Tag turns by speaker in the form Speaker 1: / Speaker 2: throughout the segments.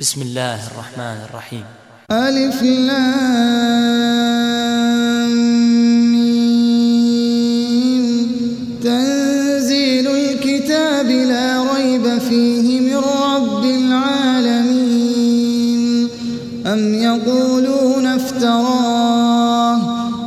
Speaker 1: بسم الله الرحمن الرحيم
Speaker 2: ألف تنزيل الكتاب لا ريب فيه من رب العالمين أم يقولون افتراه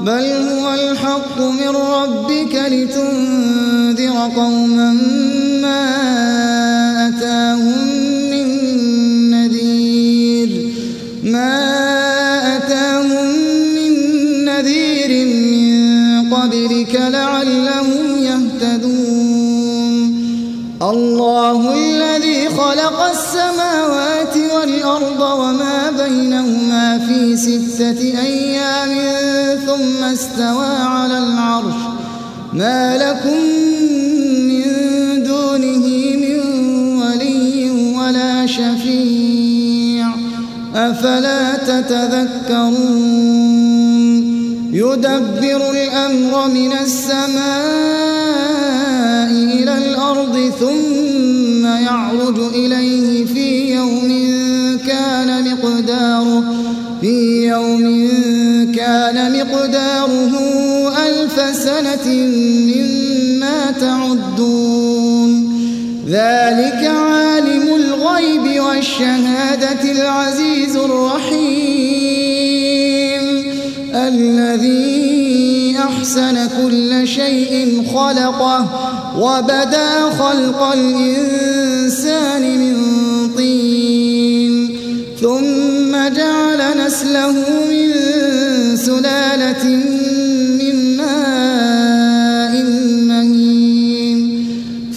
Speaker 2: بل هو الحق من ربك لتنذر قوما الله الذي خلق السماوات والأرض وما بينهما في ستة أيام ثم استوى على العرش. ما لكم من دونه من ولي ولا شفيع. أفلا تتذكرون؟ يدبر الأمر من السماء ثم يعرج إليه في يوم كان مقداره في يوم كان مقداره ألف سنة مما تعدون. ذلك عالم الغيب والشهادة العزيز الرحيم. الذي أحسن كل شيء خلقه وبدا خلق الإنسان من طين ثم جعل نسله من سلالة من ماء مهين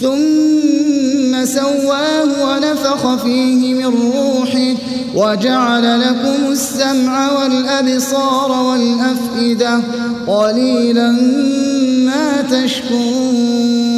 Speaker 2: ثم سواه ونفخ فيه من روحه وجعل لكم السمع والأبصار والأفئدة قليلا ما تشكرون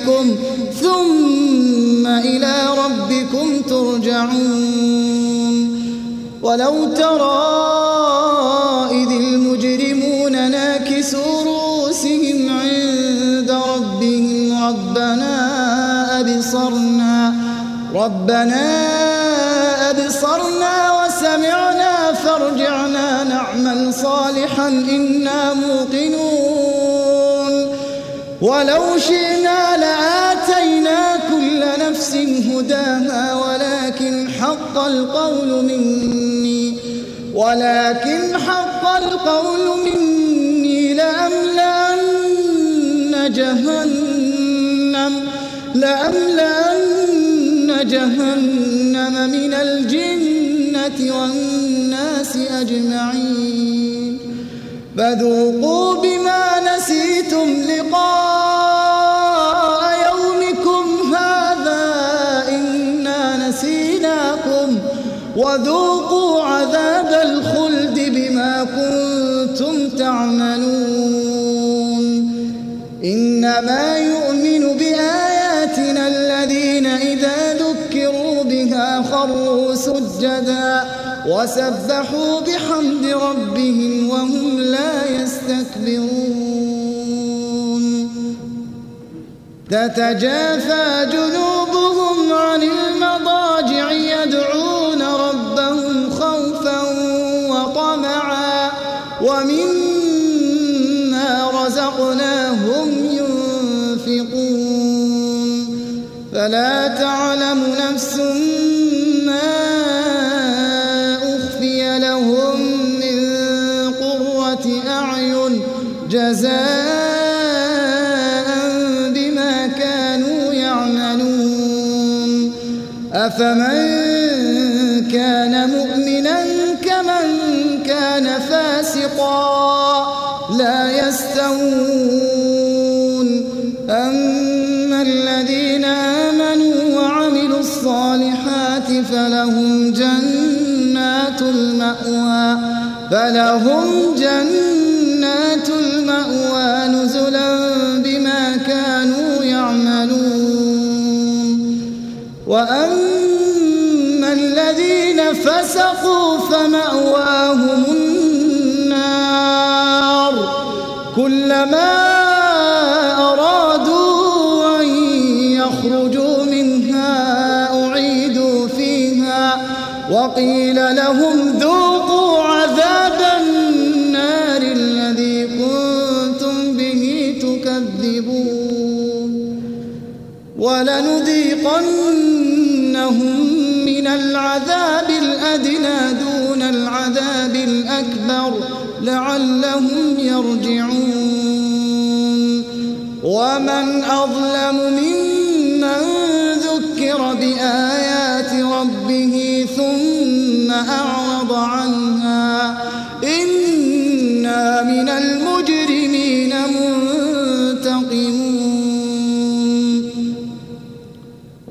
Speaker 2: وكل بكم ثم إلى ربكم ترجعون. ولو ترى إذ المجرمون ناكسوا رؤوسهم عند ربهم ربنا أبصرنا ربنا أبصرنا وسمعنا فارجعنا نعمل صالحا إنا موقنون. ولو شئنا لآتينا كل نفس هداها ولكن حق القول مني ولكن حق القول مني لأملأن جهنم لأملأن جهنم من الجنة والناس أجمعين. فذوقوا بما نسيتم لقاء يومكم هذا إنا نسيناكم وذوقوا عذاب الخلد بما كنتم تعملون إنما سجدا وسبحوا بحمد ربهم وهم لا يستكبرون. تتجافى جنوبهم عن المضاجع يدعون ربهم خوفا وطمعا ومما رزقناهم ينفقون. فلا تعلم نفس مؤمنا كمن كان فاسقا لا يستوون. أما الذين آمنوا وعملوا الصالحات فلهم جنات المأوى فلهم جنات المأوى نزلا بما كانوا يعملون. وأما فسقوا فمأواهم النار كلما أرادوا أن يخرجوا منها أعيدوا فيها وقيل الأكبر لعلهم يرجعون. ومن أظلم ممن ذكر بآيات ربه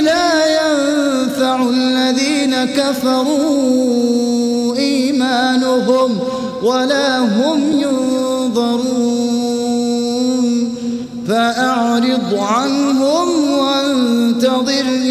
Speaker 2: لا ينفع الذين كفروا إيمانهم ولا هم ينظرون. فأعرض عنهم وانتظر